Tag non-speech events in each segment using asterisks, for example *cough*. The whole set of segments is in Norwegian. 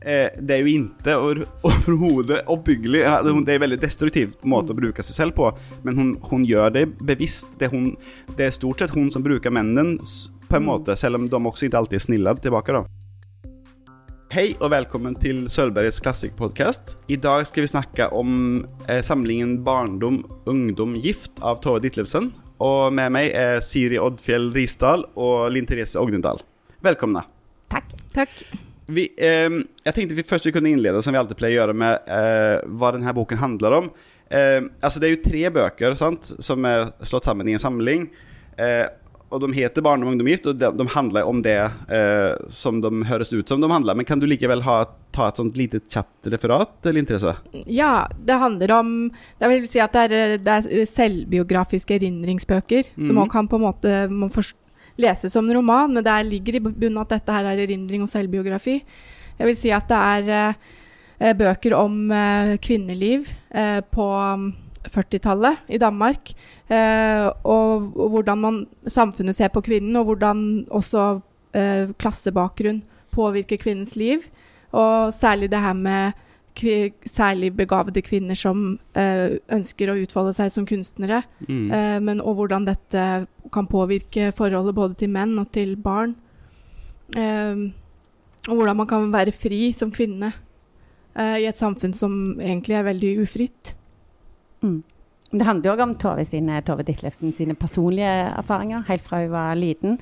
eh, det er jo ikke *laughs* overhodet oppbyggelig. Det det er en veldig destruktiv måte å bruke seg selv på, men hun, hun gjør det bevisst. Det, er hun, det er stort sett hun som bruker mennene på en måte, selv om de også ikke alltid er snille tilbake. da. Hei og velkommen til Sølvbergets klassikkpodkast. I dag skal vi snakke om eh, samlingen Barndom, ungdom, gift av Tove Ditlevsen. Og med meg er Siri Oddfjell Risdal og Linn Therese Ognundal. Velkomne. Takk. Takk. Vi, eh, jeg tenkte vi først vi innlede, som vi alltid pleier å gjøre, med eh, hva denne boken handler om. Eh, altså Det er jo tre bøker sant, som er slått sammen i en samling. Eh, og De heter 'Barn ungdom, gift', og de, de handler om det eh, som de høres ut som de handler. Men kan du likevel ha, ta et sånt lite kjapt referat, eller interesse? Ja, det handler om Det vil si at det er, det er selvbiografiske erindringsbøker, som man også kan på en måte må forst- leses som en roman, men det ligger i bunnen at dette her er erindring og selvbiografi. Jeg vil si at det er eh, bøker om eh, kvinneliv eh, på mm, 40-tallet i Danmark. Eh, og, og hvordan man, samfunnet ser på kvinnen, og hvordan også eh, klassebakgrunn påvirker kvinnens liv. Og særlig det her med særlig begavede kvinner som eh, ønsker å utfolde seg som kunstnere. Mm. Eh, men, og hvordan dette kan påvirke forholdet både til menn og til barn. Eh, og hvordan man kan være fri som kvinne eh, i et samfunn som egentlig er veldig ufritt. Mm. Det handler òg om Tove, sine, Tove Ditlevsen sine personlige erfaringer, helt fra hun var liten.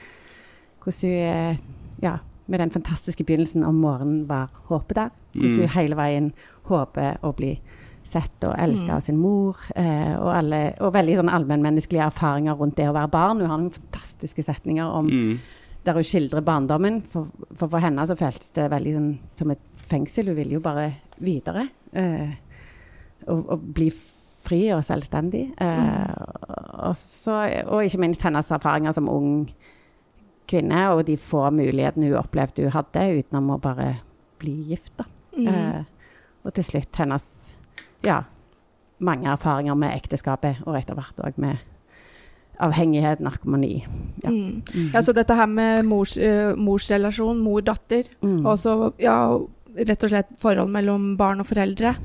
Hvordan hun eh, ja, med den fantastiske begynnelsen om morgenen var håpet der. Hvordan Mm. hun hele veien håper å bli sett og elsket Mm. av sin mor. Eh, og, alle, og veldig sånn allmennmenneskelige erfaringer rundt det å være barn. Hun har noen fantastiske setninger om Mm. der hun skildrer barndommen. For, for for henne så føltes det veldig sånn, som et fengsel. Hun ville jo bare videre. Eh, og, og bli fri og selvstendig. Eh, og, så, og ikke minst hennes erfaringer som ung kvinne, og de få mulighetene hun opplevde hun hadde utenom å bare bli gift. da. Mm. Eh, og til slutt hennes ja, mange erfaringer med ekteskapet, og etter hvert òg med avhengighet, narkomani. Ja. Mm. Ja, så dette her med mors, uh, morsrelasjon, mor-datter, Mm. og så ja, rett og slett forhold mellom barn og foreldre.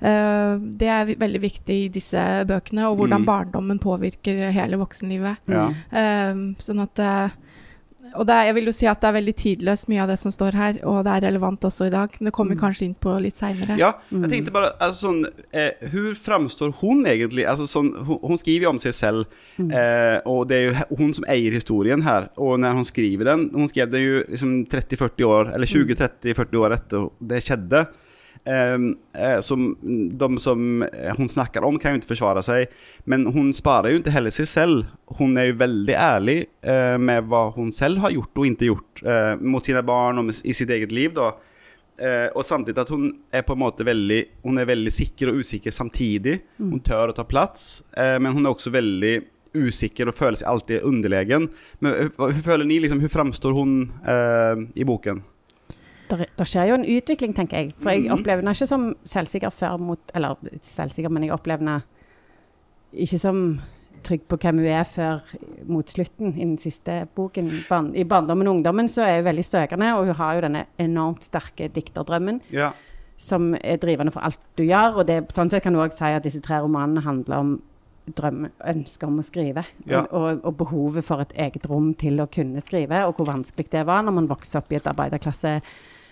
uh, det er veldig viktig i disse bøkene, og hvordan Mm. barndommen påvirker hele voksenlivet. Ja. Uh, sånn at Og det jeg vil jo si at det er veldig tidløst, mye av det som står her, og det er relevant også i dag. Men det kommer vi Mm. kanskje inn på litt seinere. Ja, Mm. jeg tenkte bare altså, sånn, eh, Hvor framstår hun egentlig? Altså, sånn, hun, hun skriver jo om seg selv, Mm. eh, og det er jo hun som eier historien her. Og når hun skriver den Hun skrev det jo liksom 30-40 år, eller 20-30-40 år etter det skjedde. Eh, eh, som de som eh, hun snakker om, kan jo ikke forsvare seg. Men hun sparer jo ikke heller seg selv. Hun er jo veldig ærlig eh, med hva hun selv har gjort og ikke gjort eh, mot sine barn og med, i sitt eget liv. da Eh, og samtidig at hun er på en måte veldig Hun er veldig sikker og usikker samtidig. Hun tør å ta plass, eh, men hun er også veldig usikker og føler seg alltid underlegen. Men eh, hva- hur føler ni liksom, Hvordan framstår hun eh, i boken? Der skjer jo en utvikling, tenker jeg. For jeg Mhm. opplever henne ikke som selvsikker før mot Eller selvsikker, men jeg opplever henne ikke som trygg på hvem hun er før mot slutten i den siste boken. Barn, I 'Barndommen og ungdommen' så er hun veldig søkende, og hun har jo denne enormt sterke dikterdrømmen Ja. som er drivende for alt du gjør. Og det, sånn sett kan du òg si at disse tre romanene handler om drømme, ønsket om å skrive. Ja. Og, og, behovet for et eget rom til å kunne skrive, og hvor vanskelig det var når man vokser opp i et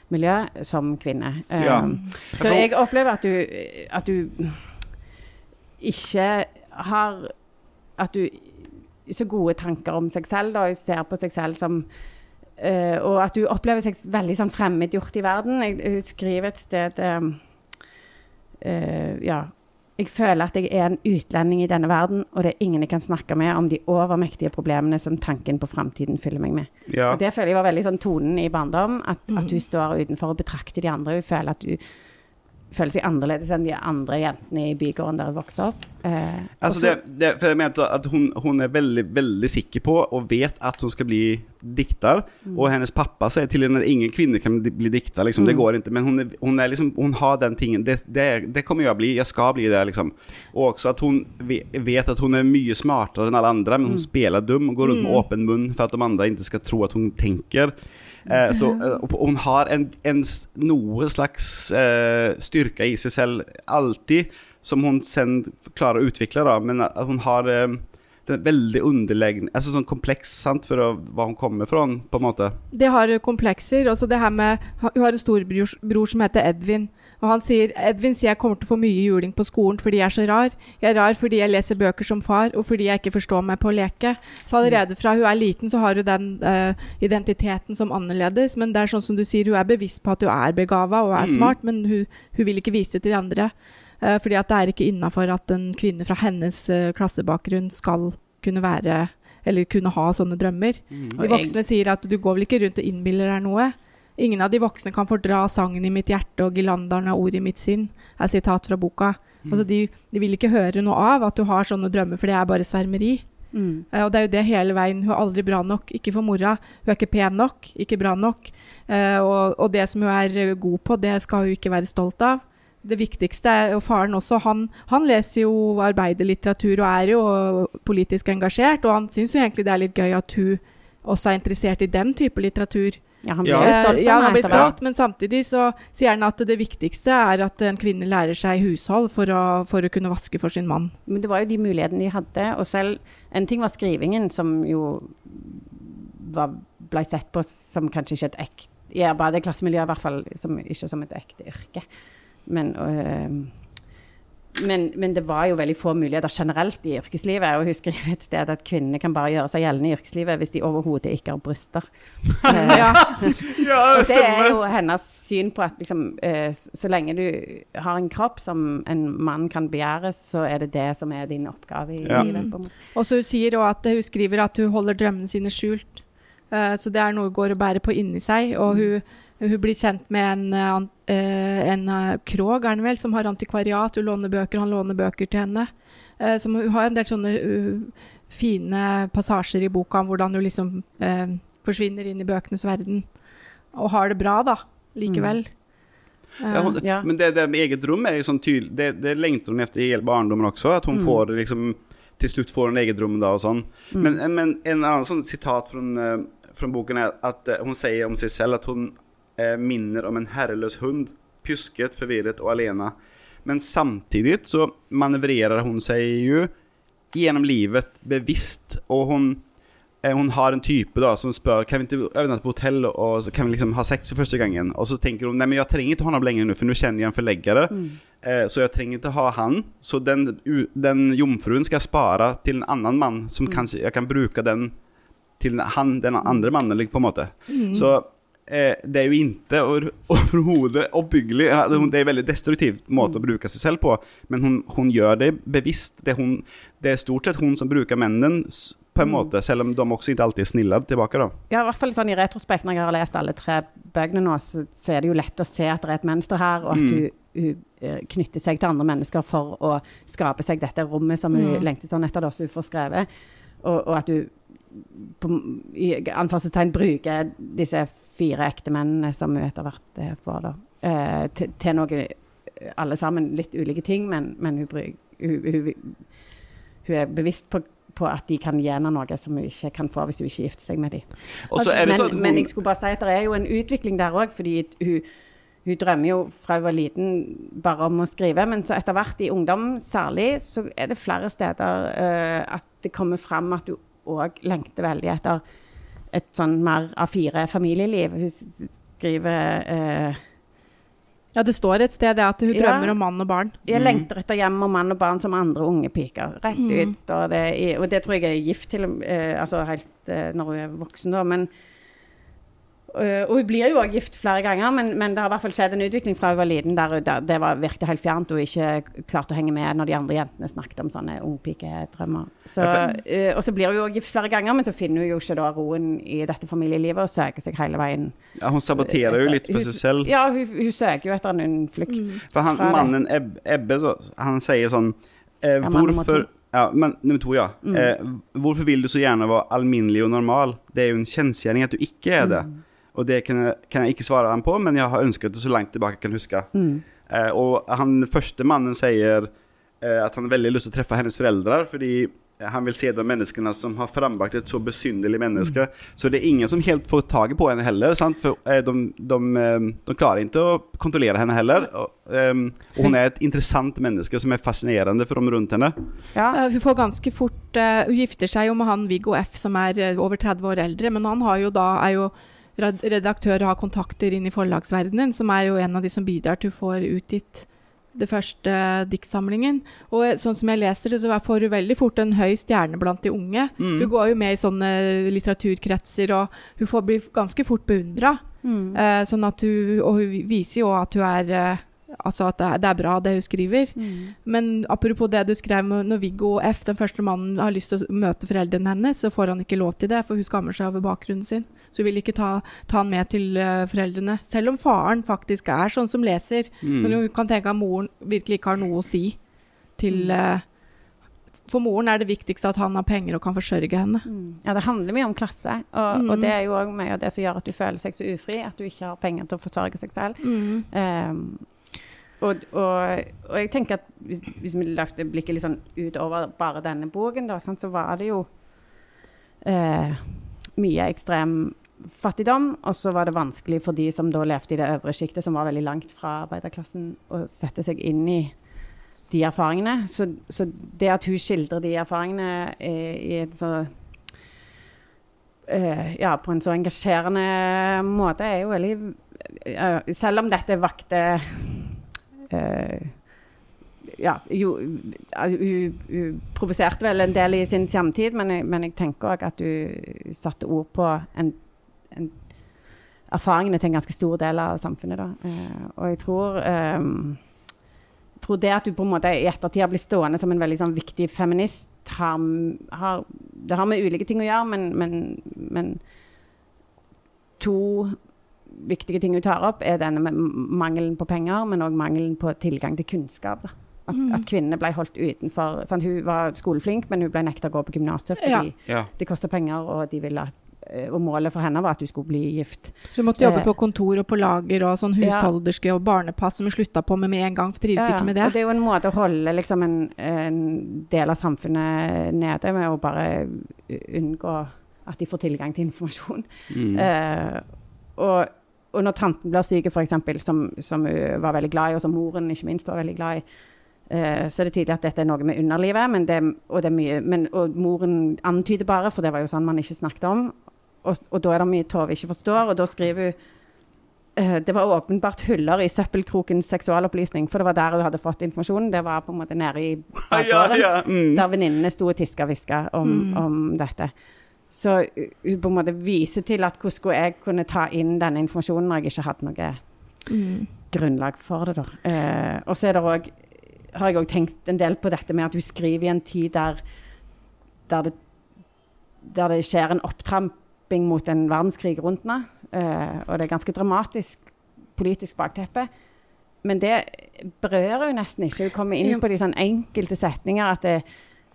arbeiderklassemiljø som kvinne. Ja. Um, så jeg opplever at du, at du ikke har At du så gode tanker om seg selv, da, og ser på seg selv som Uh, Og at du opplever seg veldig sånn fremmedgjort i verden. Jeg, hun skriver et sted uh, uh, Ja. Jeg føler at jeg er en utlending i denne verden, og det er ingen jeg kan snakke med om de overmektige problemene som tanken på framtiden fyller meg med. ja. Og Det føler jeg var veldig sånn tonen i barndom. At, at hun står utenfor og betrakter de andre. Hun føler at hun føler seg annerledes enn de andre jentene i bygården der hun vokste opp. Eh, Altså det, det, for jeg mente at hun, hun er veldig, veldig sikker på og vet at hun skal bli dikter. Og hennes pappa sier til henne at ingen kvinne kan bli, dikter. Liksom. Det Mm. går ikke. Men hun, er, hun, er liksom, hun har den tingen. Det, det, det kommer jeg å bli. Jeg skal bli det. Liksom. Og også at hun vet at hun er mye smartere enn alle andre, men hun spiller dum og går rundt med åpen munn for at de andre ikke skal tro at hun tenker. Eh, så, eh, hun har en, en noe slags eh, styrke i seg selv alltid, som hun sen klarer å utvikle, da. Men at hun har eh, det er veldig underleggende Altså sånn kompleks, sant, for hva hun kommer fra, på en måte. Det har komplekser. Også det her med Hun har en storebror som heter Edvin. Og han sier Edvin sier jeg kommer til å få mye juling på skolen fordi jeg er så rar. Jeg er rar fordi jeg leser bøker som far, og fordi jeg ikke forstår meg på å leke. Så allerede fra hun er liten, så har hun den uh, identiteten som annerledes. Men det er sånn som du sier, hun er bevisst på at hun er begava og er Mhm. smart, men hun, hun vil ikke vise det til de andre. Uh, fordi at det er ikke innafor at en kvinne fra hennes uh, klassebakgrunn skal kunne være eller kunne ha sånne drømmer. Og De voksne sier at du går vel ikke rundt og innbiller deg noe. Ingen av de voksne kan fordra sangen i mitt hjerte og gilanderen av ord i mitt sinn, er sitat fra boka. Altså de, de vil ikke høre noe av at du har sånne drømmer, for det er bare svermeri. Mm. Uh, og det er jo det hele veien. Hun er aldri bra nok. Ikke for mora. Hun er ikke pen nok. Ikke bra nok. Uh, og, og det som hun er eh, god på, det skal hun ikke være stolt av. Det viktigste er Og faren også. Han, han leser jo arbeiderlitteratur og er jo politisk engasjert. Og han syns jo egentlig det er litt gøy at hun også er interessert i den type litteratur. Ja, han blir Ja. Stolt ja, han blir stolt, men samtidig så sier han at det viktigste er at en kvinne lærer seg hushold for å, for å kunne vaske for sin mann. Men det var jo de mulighetene de hadde. Og selv En ting var skrivingen, som jo var, ble sett på som kanskje ikke et ekte I arbeiderklassemiljøet i hvert fall, som, ikke som et ekte yrke. Men, øh, men, men det var jo veldig få muligheter generelt i yrkeslivet. Og hun skriver et sted at kvinnene kan bare gjøre seg gjeldende i yrkeslivet hvis de overhodet ikke har bryster. *laughs* Ja. Ja, og det er jo hennes syn på at liksom, eh, så lenge du har en kropp som en mann kan begjære, så er det det som er din oppgave i Ja. livet. på. Og så hun sier også at hun skriver at hun holder drømmene sine skjult. Eh, så det er noe hun går og bærer på inni seg. Og hun, hun blir kjent med en, eh, eh, en eh, Krog, er han vel, som har antikvariat. Hun låner bøker, han låner bøker til henne. Som hun har en del sånne uh, fine passasjer i boka om hvordan hun liksom eh, forsvinner inn i bøkenes verden. Og har det bra, da, likevel. Ja, Eh, hon, Ja. Men det, det med eget rom er jo sånn tydelig Det, det lengter hun etter i hele barndommen også, at hun Mm. får liksom Til slutt får hun eget rom da og sånn. Mm. Men, men en annen sånn sitat fra, fra boken er at hun sier om seg selv at hun minner om en herreløs hund, pjusket, forvirret og alene. Men samtidig så manøvrerer hun seg jo gjennom livet bevisst, og hun eh, hun har en type da som spør Kan vi ikke overnatte på hotell og så kan vi liksom ha sex for første gangen. Og så tenker hun nei, men jeg trenger ikke ham lenger nå, for nå kjenner jeg en forleggere. Mm. Eh, så jeg trenger ikke ha han. Så den, den jomfruen skal jeg spare til en annen mann, som kanskje jeg kan bruke den til han, den andre mannen, på en måte. mm. Så eh, det er jo ikke over- *laughs* overhodet oppbyggelig. Det er en veldig destruktiv måte å bruke seg selv på, men hun, hun gjør det bevisst. Det er, hun, det er stort sett hun som bruker mennene på en Mm. måte, selv om de også ikke alltid er snille tilbake. da. Ja, i hvert fall sånn i retrospekt, når jeg har lest alle tre bøkene nå, så, så er det jo lett å se at det er et mønster her, og at Mm. hun, hun eh, knytter seg til andre mennesker for å skape seg dette rommet som hun Mm. lengter sånn etter, da, hun får skrevet. Og, og at hun på, i anførselstegn bruker disse fire ektemennene som hun etter hvert eh, får, da, eh, til, til noe eh, alle sammen litt ulike ting, men, men hun, bruk, hun, hun, hun er bevisst på, på at de kan gi noe som hun ikke kan få hvis hun ikke gifter seg med dem. Og så det men, sånn men jeg skulle bare si at det er jo en utvikling der òg, fordi hun, hun drømmer jo fra hun var liten bare om å skrive, men så etter hvert i ungdom særlig, så er det flere steder uh, at det kommer fram at hun òg lengter veldig etter et sånn mer A4-familieliv. Hun skriver eh, Ja, det står et sted at hun Ja. drømmer om mann og barn. Jeg Mm. lengter etter hjem og mann og barn som andre unge piker. Rett Mm. ut står det i Og det tror jeg er gift til eh, Altså helt eh, når hun er voksen, da. Men eh, Og hun blir jo også gift flere ganger, men, men det har i hvert fall skjedd en utvikling fra hun var liten der, der det var, virket helt fjernt og ikke klarte å henge med når de andre jentene snakket om sånne ungpikedrømmer. Så, eh, og så blir hun jo gift flere ganger, men så finner hun jo ikke da roen i dette familielivet og søker seg hele veien. ja, hun saboterer jo litt for Hun- seg selv. Ja, hun, hun søker jo etter en unnflukt. Mm. For han, mannen Eb, Ebbe, så, han sier sånn eh, Ja, Hvorfor ja, men, nummer to, ja. Mm. Eh, hvorfor vil du så gjerne være alminnelig og normal? Det er jo en kjensgjerning at du ikke er det. Mm. Og det kan jeg, kan jeg ikke svare ham på, men jeg har ønsket det så langt tilbake jeg kan huske. Mm. Eh, og han første mannen sier eh, at han har veldig lyst til å treffe hennes foreldre, fordi han vil se de menneskene som har frambragt et så besynderlig menneske. Mm. Så det er ingen som helt får tag på henne heller, sant? For eh, de, de, eh, de klarer ikke å kontrollere henne heller. Og, ehm, hun er et interessant menneske som er fascinerende for dem rundt henne. Ja. Eh, Hun får ganske fort eh, Hun gifter seg jo med han Viggo F, som er over 30 år eldre, men han har jo da, er jo rad- redaktør og har kontakter inn i forlagsverdenen, som er jo en av de som bidrar til å få utgitt det første diktsamlingen. Og eh, sånn som jeg leser det, så får hun veldig fort en høy stjerne blant de unge. Mm. Hun går jo med i sånne litteraturkretser, og hun får bli ganske fort beundra. Mm. Eh, sånn at hun, og hun viser jo at hun er eh, Altså at det er, det er bra, det hun skriver. Mm. Men apropos det du skrev med når Viggo F, den første mannen, har lyst til å møte foreldrene hennes, så får han ikke lov til det, for hun skammer seg over bakgrunnen sin. Så hun vil ikke ta, ta han med til uh, foreldrene. Selv om faren faktisk er sånn som leser. Men Mm. hun kan tenke at moren virkelig ikke har noe å si til uh, For moren er det viktigste at han har penger og kan forsørge henne. Mm. Ja, det handler mye om klasse, og, Mm. og det er jo òg mye av det som gjør at du føler seg så ufri, at du ikke har penger til å forsørge seg selv. Ehm, og, og, og jeg tenker at hvis, hvis vi løfter blikket litt sånn utover bare denne boken, da, sant, så var det jo eh, mye ekstrem fattigdom, og så var det vanskelig for de som da levde i det øvre sjiktet, som var veldig langt fra arbeiderklassen, å sette seg inn i de erfaringene. Så, så det at hun skildrer de erfaringene eh, i et så Uh, Ja, på en så engasjerende måte, er jo veldig uh, Selv om dette vakte uh, ja, jo, hun, provoserte vel en del i sin samtid, men men jeg tenker òg at hun satte ord på en, en erfaringene til en ganske stor del av samfunnet. Da. Eh, og jeg tror, eh, jeg tror det at du på en måte i ettertid har blitt stående som en veldig sånn, viktig feminist, har, har, det har med ulike ting å gjøre, men, men, men to viktige ting hun tar opp, er denne med mangelen på penger, men òg mangelen på tilgang til kunnskap. Da. At, Mm. at kvinnene ble holdt utenfor. Sant? Hun var skoleflink, men hun ble nekta å gå på gymnaset fordi Ja. Ja. det kosta penger, og, de ville at, og målet for henne var at hun skulle bli gift. Så hun måtte jobbe Eh. på kontor og på lager og sånn Ja. husholderske og barnepass som hun slutta på med med en gang, for trives ikke med det. Og det er jo en måte å holde liksom, en, en del av samfunnet nede med å bare unngå at de får tilgang til informasjon. Mm. Eh, og, og når tanten blir syk, f.eks., som, som hun var veldig glad i, og som moren ikke minst var veldig glad i, eh, så er det tydelig at dette er noe med underlivet. Men det, og, det er mye, men, og moren antyder bare, for det var jo sånn man ikke snakket om. Og, og da er det mye Tove ikke forstår, og da skriver hun eh, det var åpenbart huller i søppelkrokens seksualopplysning, for det var der hun hadde fått informasjonen. Det var på en måte nede i *laughs* ja, bakgården ja. Mm. der venninnene sto og tiska og hviska om, Mm. om dette. Så hun på en måte viser til at hvordan skulle jeg kunne ta inn denne informasjonen når jeg ikke hadde noe Mm. grunnlag for det. da. Eh, og så er har jeg òg tenkt en del på dette med at hun skriver i en tid der, der, det, der det skjer en opptramping mot en verdenskrig rundt henne. Uh, og det er ganske dramatisk politisk bakteppe. Men det berører hun nesten ikke. Hun kommer inn på de sånn enkelte setninger at det,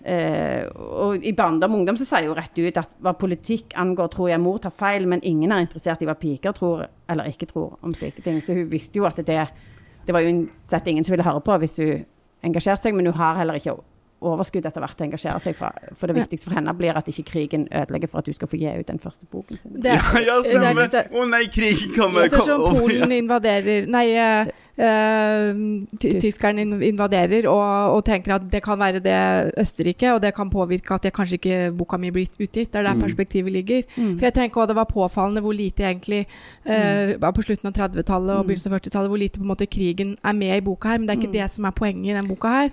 Uh, og I barndom og ungdom så sier hun rett ut at hva politikk angår, tror jeg mor tar feil, men ingen er interessert i hva piker tror eller ikke tror om slike ting. Så hun visste jo at det, det var jo en sett ingen som ville høre på hvis hun engasjerte seg, men hun har heller ikke overskudd etter hvert til å engasjere seg. fra. for det viktigste for henne blir at ikke krigen ødelegger for at du skal få gi ut den første boken sin. Det, Ja, ja, er stemmer. Å Å nei, krigen kommer! Det er Kom- Polen ja. invaderer Nei, uh, eh, ty- Tysk. tyskeren invaderer og, og tenker at det kan være det Østerrike, og det kan påvirke at jeg kanskje ikke boka mi blir utgitt. Det er der Mm. perspektivet ligger. Mm. For jeg tenker også det var påfallende hvor lite egentlig uh, på slutten av 30-tallet og Mm. begynnelsen av 40-tallet hvor lite på en måte krigen er med i boka her. Men det er ikke Mm. det som er poenget i den boka her.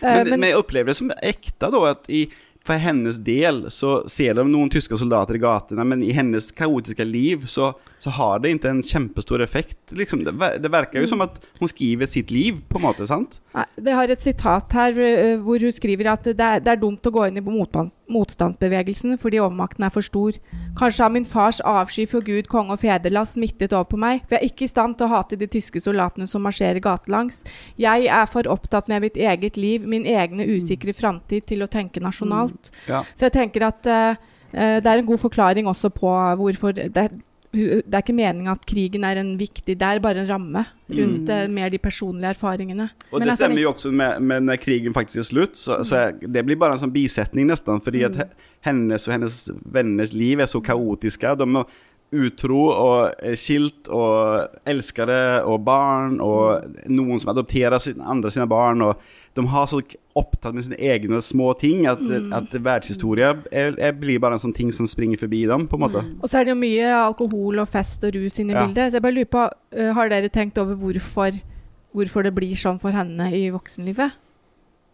Eh, Men, men jeg opplever det som ekte da, at i, for hennes del så ser de noen tyske soldater i gatene, men i hennes kaotiske liv så, så har det ikke en kjempestor effekt. Liksom, det, det verker jo som at hun skriver sitt liv, på en måte, sant? Nei, Det har et sitat her eh, hvor hun skriver at det er, det er dumt å gå inn i motstandsbevegelsen fordi overmakten er for stor. Kanskje har min fars avsky for Gud, konge og fedreland smittet over på meg, for jeg er ikke i stand til å hate de tyske soldatene som marsjerer gatelangs. Jeg er for opptatt med mitt eget liv, min egne usikre framtid, til å tenke nasjonalt. Ja. Så jeg tenker at eh, det er en god forklaring også på hvorfor det, Det er ikke meninga at krigen er en viktig Det er bare en ramme rundt mm. mer de personlige erfaringene. Og Men det altså, stemmer jo også med, med når krigen faktisk er slutt, så, så er, det blir bare en sånn bisetning nesten, fordi at hennes og hennes venners liv er så kaotiske. De er utro og eh, skilt og elskere og barn og noen som adopterer sin, andre sine barn. og de har så opptatt med sine egne små ting at, at verdenshistorie er, er, blir bare en sånn ting som springer forbi dem, på en måte. Og så er det jo mye alkohol og fest og rus inne i Ja. bildet. Så jeg bare lurer på, eh, har dere tenkt over hvorfor, hvorfor det blir sånn for henne i voksenlivet?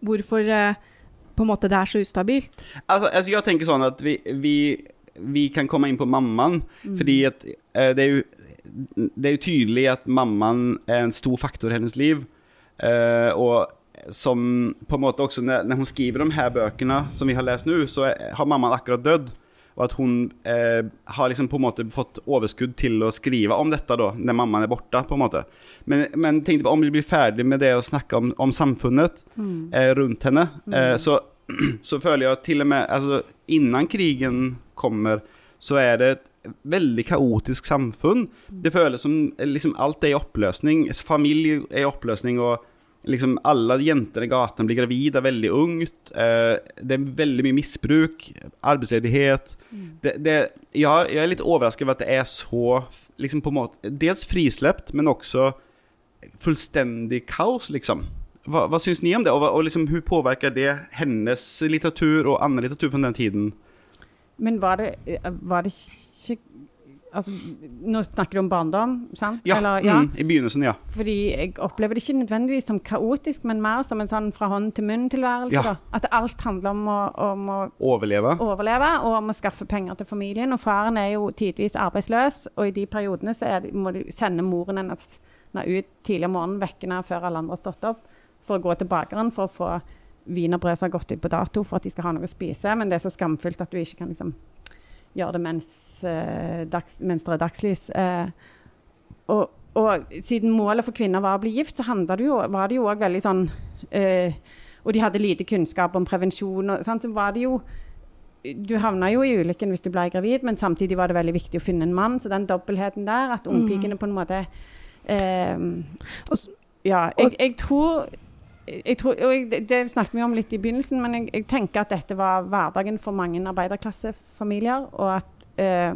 Hvorfor eh, på en måte det er så ustabilt? Altså, altså jeg tenker sånn at vi, vi, vi kan komme inn på mammaen, fordi at eh, det er jo det er jo tydelig at mammaen er en stor faktor i hennes liv. Uh, og som på en måte også når, hun skriver de her bøkene som vi har lest nå, så har mammaen akkurat dødd. Og at hun eh, har liksom på en måte fått overskudd til å skrive om dette da, når mammaen er borte. på en måte. Men, men tenkte på om vi blir ferdig med det å snakke om, om samfunnet eh, rundt henne, eh, så, *clears throat* så føler jeg til og med altså, Innan krigen kommer, så er det et veldig kaotisk samfunn. Det føles som eh, liksom, alt er i oppløsning. Familie er i oppløsning, og liksom alle jentene i gaten blir gravide veldig ungt. Eh, det er veldig mye misbruk, arbeidsledighet. Det, det, jeg, jeg er litt overrasket over at det er så liksom på en måte, Dels frislept, men også fullstendig kaos, liksom. Hva, hva syns ni om det, og, og liksom, hvordan påvirker det hennes litteratur og annen litteratur fra den tiden? Men var det, eh, var det ikke altså, Nå snakker du om barndom, sant? Ja, Eller, ja. Mm, i begynnelsen, ja. Fordi jeg opplever det ikke nødvendigvis som kaotisk, men mer som en sånn fra hånd til munn-tilværelse. Ja. At alt handler om å, om å Overleve. overleve og om å skaffe penger til familien. Og faren er jo tidvis arbeidsløs, og i de periodene så det, må du sende moren hennes ut tidlig om morgenen, vekkende før alle andre har stått opp, for å gå til bakeren for å få wienerbrød som har gått ut på dato, for at de skal ha noe å spise. Men det er så skamfullt at du ikke kan liksom gjøre det mens, eh, dags, mens det er dagslys. Eh, og, og siden målet for kvinner var å bli gift, så det jo, var det jo òg veldig sånn eh, Og de hadde lite kunnskap om prevensjon. Og, sånn, så var det jo Du havna jo i ulykken hvis du ble gravid, men samtidig var det veldig viktig å finne en mann. Så den dobbeltheten der, at ungpikene på en måte eh, Ja, jeg, jeg tror jeg tror, jeg, det- snakket vi om litt i begynnelsen, men jeg, jeg tenker at dette var hverdagen for mange arbeiderklassefamilier, og at eh,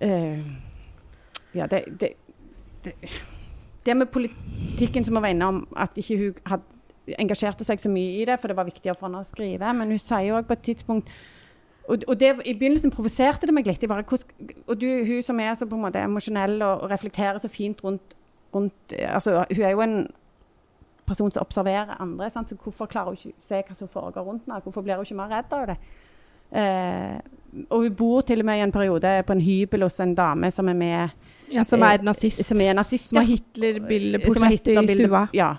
eh, Ja, det, det, det Det med politikken som hun var innom, at ikke hun hadde engasjerte seg så mye i det, for det var viktigere for henne å skrive, men hun sier òg på et tidspunkt og, og det, I begynnelsen provoserte det meg litt. Bare, og du, hun som er så på en måte emosjonell og, og reflekterer så fint rundt, rundt altså, Hun er jo en person som observerer andre. Sant? Så hvorfor klarer hun ikke å se hva som foregår rundt henne? Hvorfor blir hun ikke mer redd av det? Eh, og hun bor til og med i en periode på en hybel hos en dame som er med Ja, som er nazist. Som er nazist. Som har Som i stua. Ja.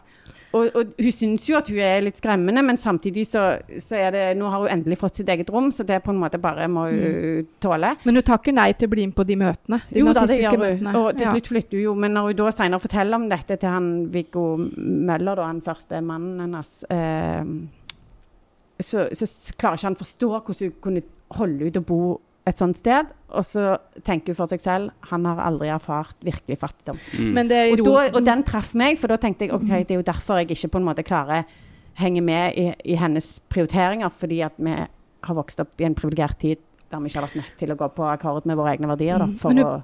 Og, og hun syns jo at hun er litt skremmende, men samtidig så, så er det Nå har hun endelig fått sitt eget rom, så det på en måte bare må hun tåle. Men hun takker nei til å bli med på de møtene. De Jo da, det gjør hun. møtene. Og til slutt flytter hun jo. Men når hun da senere forteller om dette til han Viggo Møller, da, han første mannen hennes, eh, så, så klarer ikke han forstå hvordan hun kunne holde ut å bo et sånt sted. Og så tenker hun for seg selv han har aldri erfart virkelig fattigdom. Mm. Men det er Og, da, og den traff meg, for da tenkte jeg ok, det er jo derfor jeg ikke på en måte klarer henge med i, i hennes prioriteringer, fordi at vi har vokst opp i en privilegert tid der vi ikke har vært nødt til å gå på akkord med våre egne verdier da, Mm. for, å,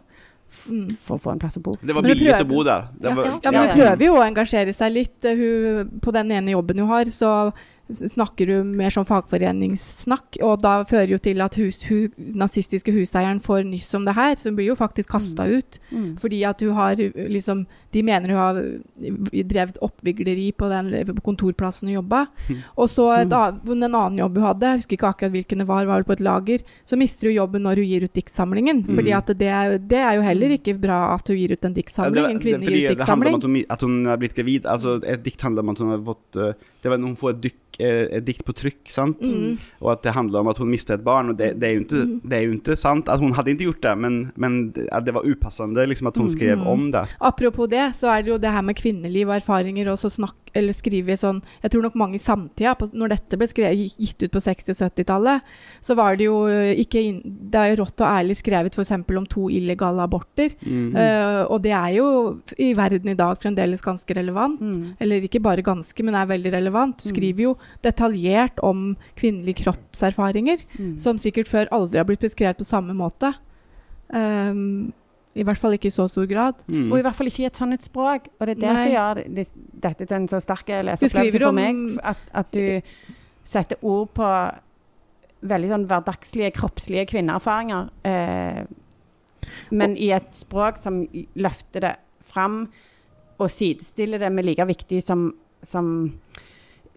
for å få en plass å bo. det var billig å bo der. Var, ja. Ja, men hun prøver jo å engasjere seg litt. Eh, Hun, på den ene jobben hun har, så snakker hun mer som fagforeningssnakk, og da fører jo til at hus, hu, nazistiske huseieren får nyss om det her, så hun blir jo faktisk kasta Mm. ut. Fordi at hun har liksom De mener hun har drevet oppvigleri på den på kontorplassen hun jobba. Og så et, en annen jobb hun hadde, jeg husker ikke akkurat hvilken det var, var vel på et lager, så mister hun jobben når hun gir ut diktsamlingen. Mm. Fordi at det, det er jo heller ikke bra at hun gir ut en Ja, diktsamling. det, En kvinne gir ut diktsamling. det handler om at hun, at hun er blitt gravid. Altså, et dikt handler om at hun har fått eh, Det var når hun får et, dykk, eh, et dikt på trykk, sant? Mm. Og at det handler om at hun mistet et barn. Og det, det, er, jo ikke, det er jo ikke sant. at hun hadde ikke gjort det, men, men at det var upassende liksom, at hun skrev Mm. om det. Apropos det, så er det jo det her med kvinneliv og erfaringer, og så snakk, eller skrevet sånn Jeg tror nok mange i samtida, på, når dette ble skrevet, gitt ut på 60- og 70-tallet, så var det jo eh, ikke Det er jo rått og ærlig skrevet f.eks. om to illegale aborter. Mm -hmm. uh, og det er jo i verden i dag fremdeles ganske relevant. Mm. Eller ikke bare ganske, men er veldig relevant. Du Mm. skriver jo detaljert om kvinnelige kroppserfaringer, Mm. som sikkert før aldri har blitt beskrevet på samme måte. Um, I hvert fall ikke i så stor grad. Mm. Og i hvert fall ikke i et sånt et språk. Og det er det Nei. som gjør det, det, dette til en så sterk Du leseopplevelse for meg. At, at du setter ord på veldig sånn hverdagslige, kroppslige kvinneerfaringer. Eh, men i et språk som løfter det fram og sidestiller det med like viktig som, som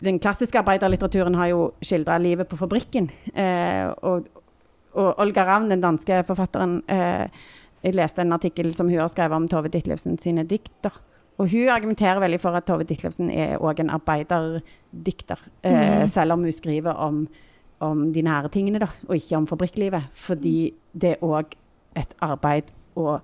Den klassiske arbeiderlitteraturen har jo skildra livet på fabrikken. Eh, og, og Olga Ravn, den danske forfatteren eh, Jeg leste en artikkel som hun har skrevet om Tove Ditlevsen sine dikter. Og hun argumenterer veldig for at Tove Ditlevsen er òg en arbeiderdikter. Eh, Mhm. selv om hun skriver om, om de nære tingene, da, og ikke om fabrikklivet. Fordi det er òg et arbeid å,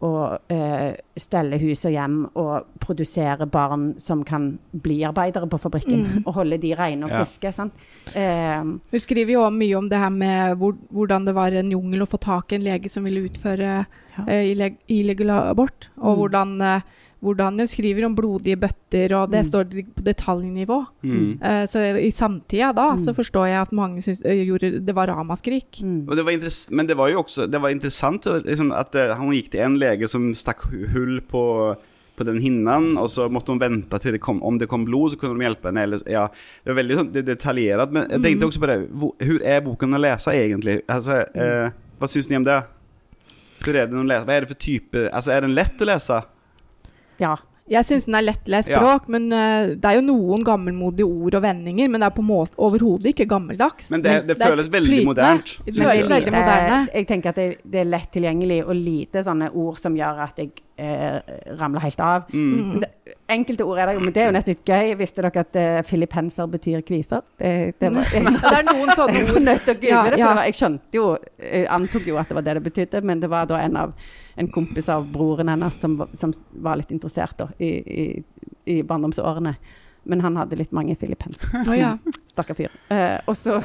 å eh, stelle hus og hjem og produsere barn som kan bli arbeidere på fabrikken. Mm. Og holde de rene og Ja. friske. sant? Eh, Hun skriver jo mye om det her med hvor, hvordan det var en jungel å få tak i en lege som ville utføre Ja. eh, illeg illegal abort. Og Mm. hvordan, eh, hvordan Hun skriver om blodige bøtter, og det Mm. står på detaljnivå. Mm. Uh, så i samtida da Mm. så forstår jeg at mange syns eh, det var ramaskrik. mm. Og det var men det var jo også Det var interessant liksom, at uh, han gikk til en lege som stakk hull på, på den hinnan, og så måtte hun vente til det kom Om det kom blod, så kunne de hjelpe henne. Eller, ja, det var veldig sånn, det, detaljert. Men jeg tenkte Mm. også på det hvor, er boken å lese, egentlig? Altså, eh, hva syns ni om det? Hvor er det å? Hva er det for type Altså, er den lett å lese? Ja. Jeg syns den er lettlest Ja. språk, men uh, det er jo noen gammelmodige ord og vendinger. Men det er på måte overhodet ikke gammeldags. Men det, det, det føles veldig flytende. modernt. Det føles jeg. veldig moderne. Eh, jeg tenker at det, det er lett tilgjengelig og lite sånne ord som gjør at jeg eh, ramler helt av. Mm. Mm. Det, enkelte ord er det jo, men det er jo nesten litt gøy. Visste dere at uh, filippenser betyr kviser? Det, det var, *laughs* jeg, Det er noen sånne jeg var ord. nødt til å google Ja, det, for ja. det var, jeg skjønte jo Jeg antok jo at det var det det betydde, men det var da en av en kompis av broren hennes som, som var litt interessert da, i, i, i barndomsårene. Men han hadde litt mange filippenser. Oh, *laughs* ja. *laughs* Stakkar fyr. Eh, og, så,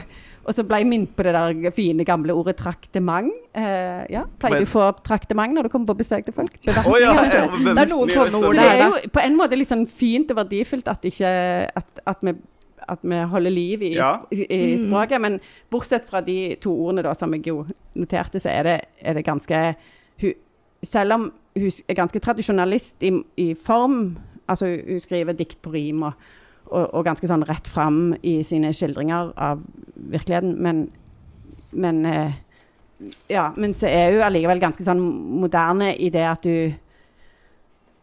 og så ble jeg minnet på det der fine, gamle ordet traktement. Eh, ja, Pleier Men- du å få traktement når du kommer på besøk til folk? Det, oh, ja, altså. men- Det er noen sånne så det er jo på en måte litt sånn fint og verdifullt at, ikke, at, at, vi, at vi holder liv i, Ja. i, i Mm. språket. Men bortsett fra de to ordene da, som jeg jo noterte, så er det, er det ganske Selv om hun er ganske tradisjonalist i, i form, altså hun skriver dikt på rim og, og, og ganske sånn rett fram i sine skildringer av virkeligheten, men, men eh, ja, men så er hun allikevel ganske sånn moderne i det at du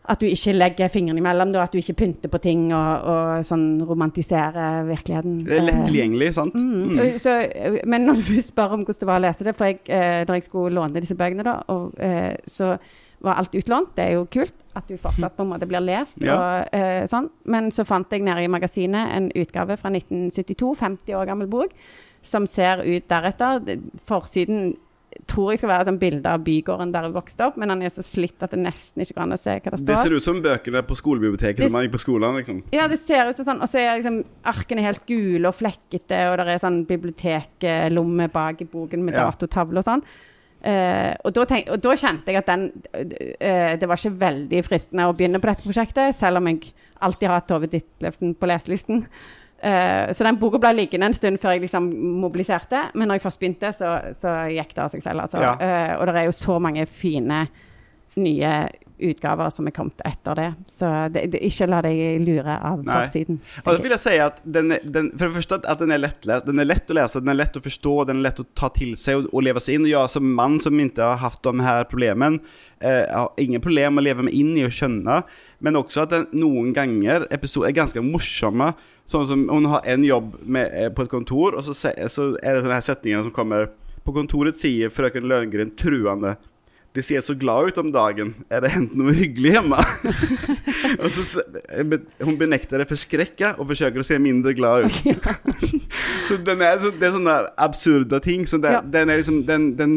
at du ikke legger fingrene imellom, da, at du ikke pynter på ting og, og sånn romantiserer virkeligheten. Det er lett Eh, tilgjengelig, sant? Mm. Mm. Så, så, men når du spør om hvordan det var å lese det For jeg, eh, når jeg skulle låne disse bøkene, da, og, eh, så var alt utlånt. Det er jo kult at du fortsatt på en måte blir lest. Ja. Og, eh, sånn. Men så fant jeg nede i magasinet en utgave fra 1972, 50 år gammel bok, som ser ut deretter. Forsiden tror jeg skal være et bilde av bygården der jeg vokste opp, men han er så slitt at det nesten ikke går an å se hva det står. Det ser ut som bøkene på skolebiblioteket når man gikk på skolen. liksom Ja, det ser ut som sånn. Og så er liksom arkene helt gule og flekkete, og det er sånn biblioteklomme bak i boken med Ja. datotavle og sånn. Uh, og, da tenk, og da kjente jeg at den uh, Det var ikke veldig fristende å begynne på dette prosjektet, selv om jeg alltid har hatt Tove Ditlevsen på leselisten. Eh, så den boka ble liggende en stund før jeg liksom mobiliserte, men når jeg først begynte, så, så gikk det av seg selv. Altså. Ja. Uh, og det er jo så mange fine nye utgaver som er kommet etter det. Så det, det, ikke la deg lure av forsiden. Og da vil jeg si at den, den, For det første at- den er lettlest. Den er lett å lese, den er lett å forstå, den er lett å ta til seg og, og leve seg inn. Og jeg som mann som ikke har hatt de her problemene, eh, har ingen problem med å leve meg inn i og skjønne. Men også at den noen ganger episoder er ganske morsomme. Sånn som hun har en jobb med, eh, på et kontor, og så, så er det sånne her setninger som kommer På kontoret sier frøken Løngren truende det ser så glad ut om dagen. Er det hendt noe hyggelig hjemme? *laughs* og så, hun benekter det forskrekka og forsøker å se mindre glad ut. *laughs* så den er, så, det er sånne absurde ting. Så det, Ja. den, er liksom, den, den,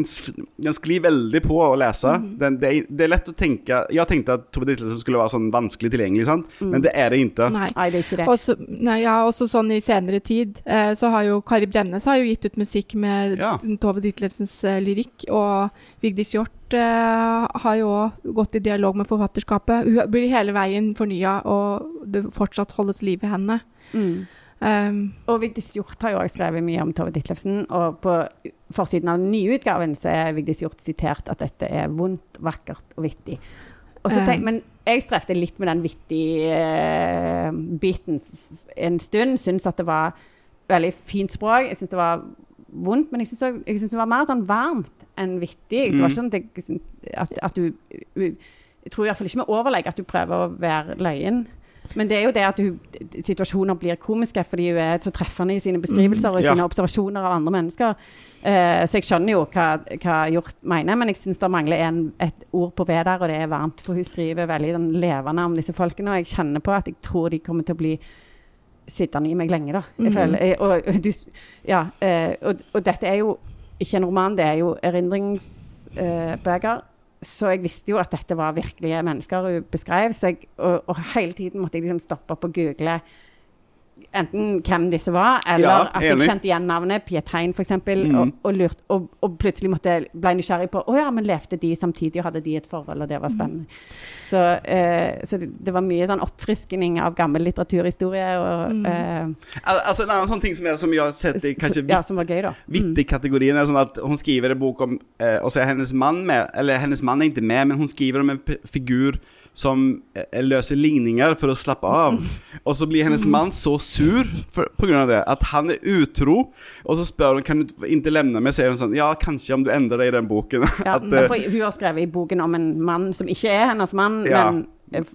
den sklir veldig på å lese. Den, det, det er lett å tenke Jeg tenkte at Tove Ditlevsen skulle være sånn vanskelig tilgjengelig, sant? Mm. men det er det ikke. Nei. Nei, det er ikke det. Også, nei, ja, også sånn i senere tid, eh, så har jo Kari Bremnes har jo gitt ut musikk med Ja. Tove Ditlevsens eh, lyrikk, og Vigdis Hjorth eh, har jo òg gått i dialog med forfatterskapet. Hun blir hele veien fornya, og det fortsatt holdes liv i henne. Mm. Um, Og Vigdis Hjorth har jo også skrevet mye om Tove Ditlevsen. Og på forsiden av nyutgaven så er Vigdis Hjorth sitert at dette er vondt, vakkert og vittig. Og så tenk, Um. men jeg strevde litt med den vittig-biten en stund. Syns at det var veldig fint språk. Jeg syns det var vondt, men jeg syns det var mer sånn varmt enn vittig. Det var ikke sånn at, jeg, at, at du Jeg tror i hvert fall ikke med overlegg at du prøver å være løyen. Men det er jo det at hun, situasjoner blir komiske fordi hun er så treffende i sine beskrivelser og i Ja. sine observasjoner av andre mennesker. Uh, så jeg skjønner jo hva, hva Hjort mener, men jeg syns det mangler en, et ord på V der, og det er varmt. For hun skriver veldig den, levende om disse folkene, og jeg kjenner på at jeg tror de kommer til å bli sittende i meg lenge, da. Jeg mm. føler, eh, og, og du, ja, uh, og, og dette er jo ikke en roman, det er jo erindringsbøker. så jeg visste jo at dette var virkelige mennesker hun beskrev. Så jeg, og, og hele tiden måtte jeg liksom stoppe opp og google enten hvem disse var, eller Ja, at jeg kjente igjen navnet, Pietein f.eks., mm. og, og, lurt, og, og plutselig måtte jeg ble nysgjerrig på Å ja, men levde de samtidig, og hadde de et forhold, og det var spennende. Så, eh, så det, det var mye sånn oppfriskning av gammel litteraturhistorie. Og, Mm. eh, Al altså En annen sånn ting som, er, som jeg har sett i kanskje ja, som var gøy, da. Mm. Vittig-kategorien er sånn at hun skriver en bok om eh, Og så er hennes mann med Eller hennes mann er ikke med, men hun skriver om en figur som eh, løser ligninger for å slappe av. *laughs* Og så blir hennes mann så sur på grunn av det at han er utro. Og så spør hun kan du ikke levne meg, sier hun sånn Ja, kanskje om du endrer deg i den boken. *laughs* Ja, at, eh, for hun har skrevet i boken om en mann som ikke er hennes mann, Ja. men,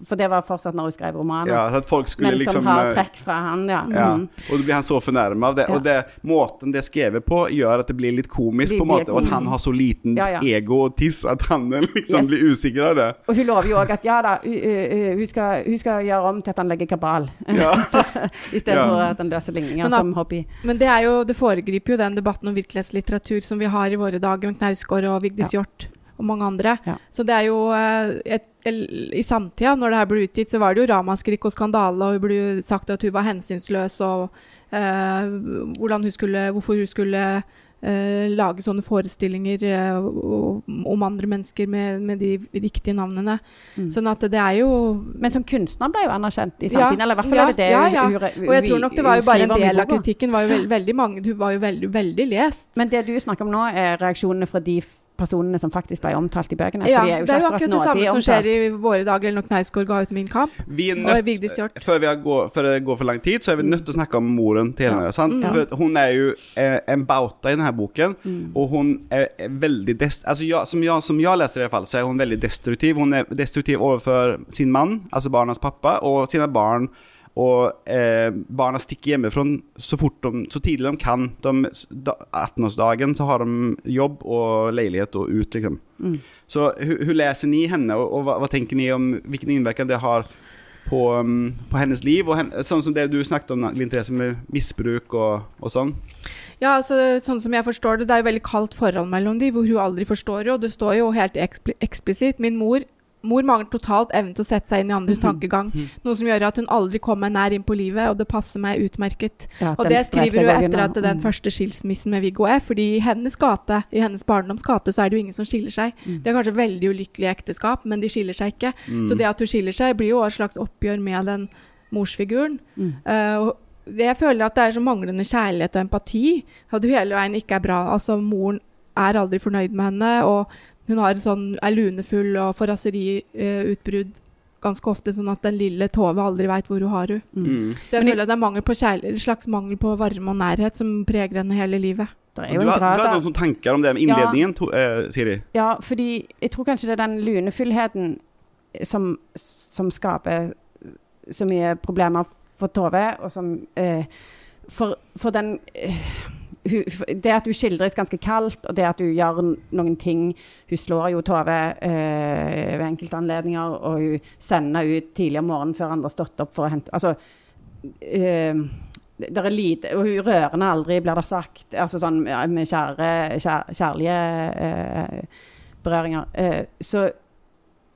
for det var fortsatt når hun skrev romanen. ja, at folk skulle men liksom som har eh, trekk fra han, ja. Ja, Mm. og da blir han så fornærma av det. Ja. Og det, måten det er skrevet på, gjør at det blir litt komisk, på en blir måte. Og at han har så liten Ja, ja. ego og tiss at han liksom Yes. blir usikker av det. Og hun lover jo òg at ja da, hun, skal, hun skal gjøre om til at han legger kabal. Ja. *laughs* Istedenfor Ja. at han løser ligninger da- som hobby. Men det er jo, det foregriper jo den debatten om virkelighetslitteratur som vi har i våre dager med Knausgård og Vigdis Hjorth og mange andre. Ja. Så det er jo et, et, I samtida, når det her ble utgitt, så var det jo ramaskrik og skandale, og hun ble sagt at hun var hensynsløs, og eh, hun skulle, hvorfor hun skulle eh, lage sånne forestillinger eh, om andre mennesker med, med de riktige navnene. Mm. Sånn at det er jo Men som kunstner ble jo anerkjent i Ja, eller i hvert fall ja, er det det ja, ja. hun- Og jeg tror nok det var jo bare en del av kritikken. var jo veld, veldig mange, Hun var jo veldig, veldig lest. Men det du snakker om nå, er reaksjonene fra de personene som faktisk ble omtalt i bøkene. Ja, for de er jo det er jo akkurat det samme de som skjer i våre dager, eller når Knausgård ga ut Min kamp. Vi er Og Vigdis Hjorth. før, vi har gå, før det går for lang tid, så er vi nødt til å snakke om moren til henne. Ja. Sant? Ja. For hun er jo eh, en bauta i denne boken, Mm. og hun er, er veldig dest altså, ja, som, jeg, som jeg leser det i hvert fall, så er hun veldig destruktiv. Hun er destruktiv overfor sin mann, altså barnas pappa, og sine barn. Og eh, barna stikker hjemmefra så fort de, så tidlig de kan. De, 18-årsdagen så har de jobb og leilighet og ut, liksom. Mm. Så hun leser läser ni henne og, og hva, hva, tenker ni om hvilken innvirkning det har på, um, på hennes liv? Og hen, sånn som det du snakket om, Linn Therese, med misbruk og, og sånn. Ja, altså, sånn som jeg forstår det, det er jo veldig kaldt forhold mellom de, hvor hun aldri forstår det, og det står jo helt ekspl eksplisitt. Min mor Mor mangler totalt evnen til å sette seg inn i andres Mhm. tankegang. Mhm. Noe som gjør at hun aldri kommer meg nær inn på livet, og det passer meg utmerket. Ja, Og det skriver hun etter at den første skilsmissen med Viggo er. fordi i hennes gate, i hennes barndoms gate, så er det jo ingen som skiller seg. Mm. Det er kanskje veldig ulykkelige ekteskap, men de skiller seg ikke. Mm. Så det at hun skiller seg, blir jo et slags oppgjør med den morsfiguren. Mm. Uh, jeg føler at det er så manglende kjærlighet og empati. At du hele veien ikke er bra. Altså, moren er aldri fornøyd med henne, og hun har sånn, er lunefull og får raseriutbrudd ganske ofte, sånn at den lille Tove aldri veit hvor hun har henne. Mm. Mm. Så jeg Men føler at det er mangel på kjærlighet, en slags mangel på varme og nærhet som preger henne hele livet. Det er Du har, du har noen som tanker om det med innledningen, to, eh, Siri? Ja, fordi jeg tror kanskje det er den lunefullheten som, som skaper så mye problemer for Tove, og som eh, for, for den eh, hun, Det at hun skildres ganske kaldt, og det at hun gjør noen ting Hun slår jo Tove eh, ved enkelte anledninger, og hun sender ut tidlig om morgenen før andre har stått opp for å hente Altså eh, det er lite, og hun rørende aldri, blir det sagt. altså sånn Med kjære, kjær, kjærlige eh, berøringer. Eh, så,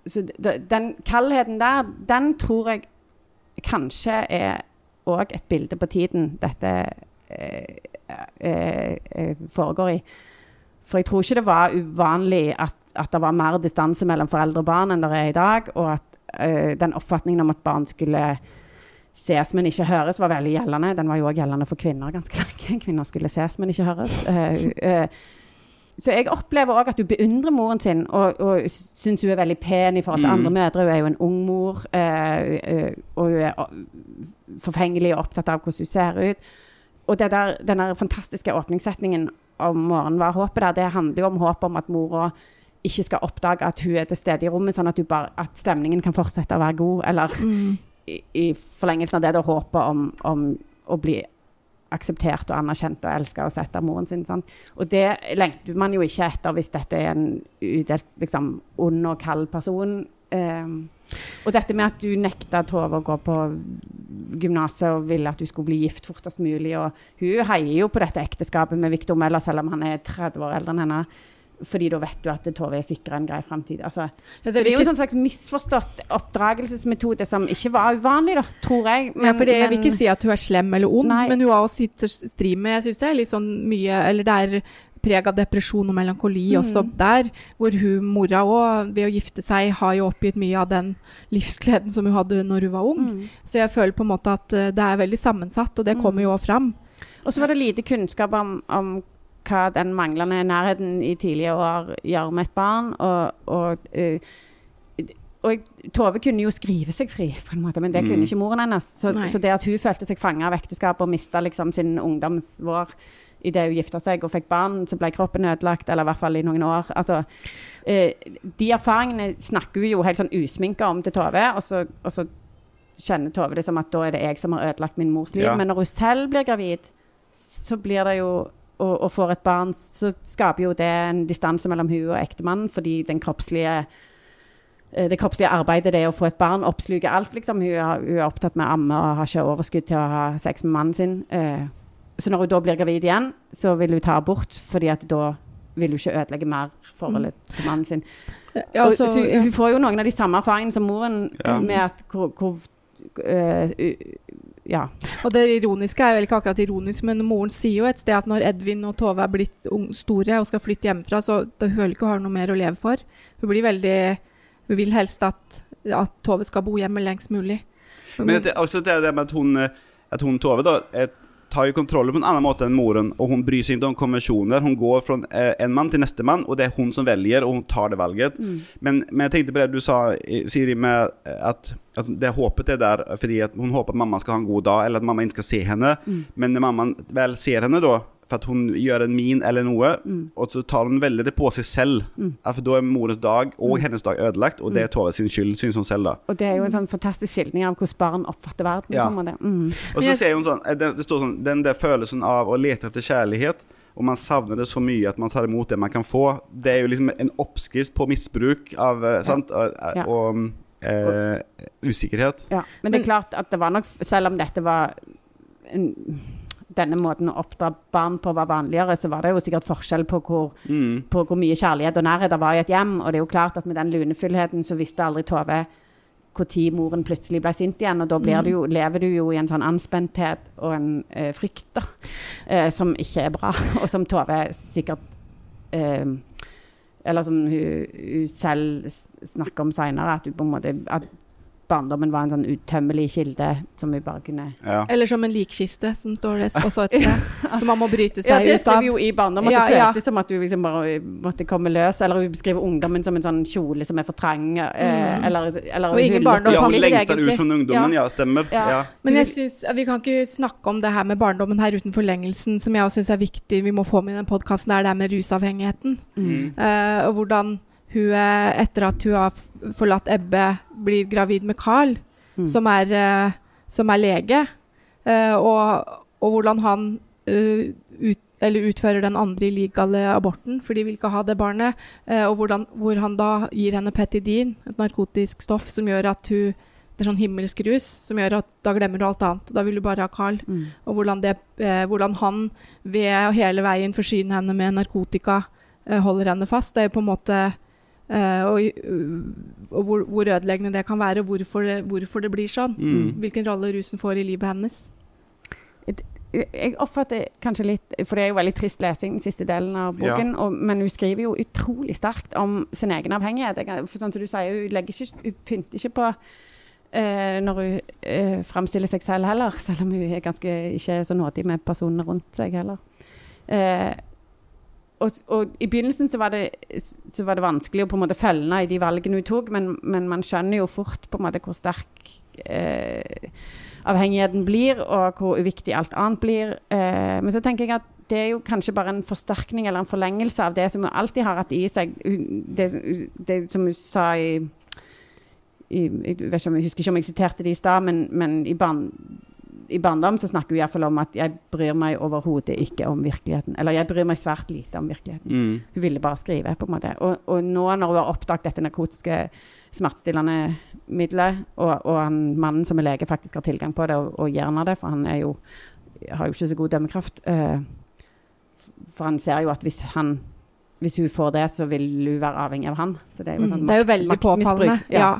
så den kaldheten der, den tror jeg kanskje er òg et bilde på tiden dette eh, foregår i. For jeg tror ikke det var uvanlig at, at det var mer distanse mellom foreldre og barn enn det er i dag, og at eh, den oppfatningen om at barn skulle ses, men ikke høres, var veldig gjeldende. Den var jo òg gjeldende for kvinner ganske lenge. *laughs* Kvinner skulle ses, men ikke høres. Uh, uh, så jeg opplever òg at du beundrer moren sin, og, og syns hun er veldig pen i forhold til mm. andre mødre. Hun er jo en ung mor, uh, og hun er forfengelig og opptatt av hvordan hun ser ut. Og det der, den fantastiske åpningssetningen om morgenen var håpet der, det handler jo om håpet om at mora ikke skal oppdage at hun er til stede i rommet, sånn at, bare, at stemningen kan fortsette å være god. Eller mm i, forlengelsen av det, da håpet om, om, å bli akseptert og anerkjent og elska og sett av moren sin. Sant? Og det lengter man jo ikke etter hvis dette er en udelt liksom, ond og kald person. Um, og dette med at du nekta Tove å gå på gymnaset og ville at du skulle bli gift fortest mulig. Og hun heier jo på dette ekteskapet med Victor Mella, selv om han er 30 år eldre enn henne fordi da vet du at Tove er sikra en grei framtid. Altså, så det er jo en sånn slags misforstått oppdragelsesmetode som ikke var uvanlig, da, tror jeg. Men, ja, for det, jeg vil ikke si at hun er slem eller ond, nei. men hun har også sitt stri med syns det er litt sånn mye Eller det er preg av depresjon og melankoli mm. også der, hvor hun, mora òg, ved å gifte seg, har jo oppgitt mye av den livsgleden som hun hadde når hun var ung. Mm. Så jeg føler på en måte at uh, det er veldig sammensatt, og det mm. kommer jo òg fram. Og så var det lite kunnskap om, om hva den manglende nærheten i tidlige år gjør med et barn. Og, og, uh, og Tove kunne jo skrive seg fri, på en måte, men det mm. kunne ikke moren hennes. Så, så, det at hun følte seg fanga av ekteskapet og mista liksom sin ungdomsvår idet hun gifta seg og fikk barn, så ble kroppen ødelagt, eller i hvert fall i noen år. Altså, eh, de erfaringene snakker hun jo helt sånn usminka om til Tove, og så, og så kjenner Tove det som at da er det jeg som har ødelagt min mors liv. Ja. Men når hun selv blir gravid, så blir det jo og, og, får et barn, så skaper jo det en distanse mellom hun og ektemannen, fordi den kroppslige eh, det kroppslige arbeidet, det å få et barn, oppsluker alt. Liksom. Hun, er, hun, er, opptatt med å amme og har ikke overskudd til å ha sex med mannen sin. Uh, så når hun da blir gravid igjen, så vil hun ta abort, fordi at da vil hun ikke ødelegge mer forholdet mm. til mannen sin. Ja, altså, og, så, hun får jo noen av de samme erfaringene som moren, ja. med at hvor, hvor uh, ja. Og det ironiske er vel ikke akkurat ironisk, men moren sier jo et sted at når Edvin og Tove er blitt store og skal flytte hjemmefra, så da hun føler ikke hun har noe mer å leve for. Hun blir veldig Hun vil helst at, at Tove skal bo hjemme lengst mulig. Men det, også det, det med at hun, at hun Tove da, et, tar jo kontrollen på en annen måte enn moren, og hun bryr seg ikke om konvensjoner. Hun går fra eh, en mann til neste man og det er hun som velger, og hun tar det valget. Mm. Men, men, jeg tenkte på det du sa, Siri, med at, at det håpet er der fordi at hun håper at mamma skal ha en god dag, eller at mamma ikke skal se henne. Mm. Men når mamma vel ser henne, da for at hun gjør en min eller noe, mm. og så tar hun veldig det på seg selv. Mm. For da er morens dag og mm. hennes dag ødelagt, og det er mm. Tove sin skyld, syns hun selv. da. Og det er jo en sånn fantastisk skildring av hvordan barn oppfatter verden. Ja. Mm. Og så ser hun sånn, det, det står sånn Den der følelsen av å lete etter kjærlighet, og man savner det så mye at man tar imot det man kan få, det er jo liksom en oppskrift på misbruk av ja. sant, og, ja. og eh, usikkerhet. Ja, men det er klart at det var nok, selv om dette var en denne måten å oppdra barn på var vanligere, så var det jo sikkert forskjell på hvor, mm. på hvor mye kjærlighet og nærhet det var i et hjem. Og det er jo klart at med den lunefullheten så visste aldri Tove når moren plutselig ble sint igjen. Og da du jo, lever du jo i en sånn anspenthet og en eh, frykt da, eh, som ikke er bra, *laughs* og som Tove sikkert eh, Eller som hun, hun selv snakker om seinere, at, at barndommen var en sånn utømmelig kilde som vi bare kunne ja. Eller som en likkiste, som står det også et sted. *laughs* som man må bryte seg ut av. Ja, det skrev jo i barndom, at ja, det føltes ja. som at du liksom bare måtte komme løs. Eller hun beskriver ungdommen som en sånn kjole som er for trang. Eh, mm. eller, eller Og ingen barndom Ja, hun lengter ut fra ungdommen, ja, stemmer. Men jeg synes, vi kan ikke snakke om det her med barndommen her uten forlengelsen, som jeg også syns er viktig. Vi må få med i den podkasten, er det her med rusavhengigheten. Mm. Uh, og hvordan hun, etter at hun har forlatt Ebbe, blir gravid med Carl, mm. som, er, uh, som, er, lege. Uh, og, og, hvordan han øh, ut, eller utfører den andre illegale aborten, for de vil ikke ha det barnet. eh, og hvordan, hvor han da gir henne petidin, et narkotisk stoff som gjør at hun Det er sånn himmelsk rus som gjør at da glemmer du alt annet. Da vil du bare ha Carl. Mm. Og hvordan, det, eh, hvordan han ved hele veien forsyner henne med narkotika eh, holder henne fast. Det er jo på en måte eh, og, uh, og hvor, hvor ødeleggende det kan være, og hvorfor det, hvorfor det blir sånn. Mm. Hvilken rolle rusen får i livet hennes. Jeg oppfatter kanskje litt For det er jo veldig trist lesing, den siste delen av boken. Og, men hun skriver jo utrolig sterkt om sin egen avhengighet. Jeg, for sånn som du sier, Hun, ikke, hun pynter ikke på eh, når hun eh, framstiller seg selv heller, *laughs* selv om hun er ganske ikke er så nådig med personene rundt seg heller. Eh, og, og, I begynnelsen så var, det, så var det vanskelig å på en måte følge i de valgene hun tok, men, men, man skjønner jo fort på en måte hvor sterk eh, avhengigheten blir, og hvor uviktig alt annet blir. Eh, men så tenker jeg at det er jo kanskje bare en forsterkning eller en forlengelse av det som hun alltid har hatt i seg. Det, det som hun sa i, i jeg, ikke jeg husker ikke om jeg siterte det i stad, men, men i, barn, i, barndom så snakker hun iallfall om at 'jeg bryr meg overhodet ikke om virkeligheten'. Eller 'jeg bryr meg svært lite om virkeligheten'. Mm. Hun ville bare skrive, på en måte. Og, og nå når hun har oppdaget dette narkotiske smertestillende middelet, og, og han, mannen som er lege faktisk har tilgang på det og, og gjerne det, for han er jo, har jo ikke så god dømmekraft. Uh, for han ser jo at hvis, han, hvis hun får det, så vil hun være avhengig av han. Så det er jo, sånn mm, det er jo veldig påfallende. Ja. Ja,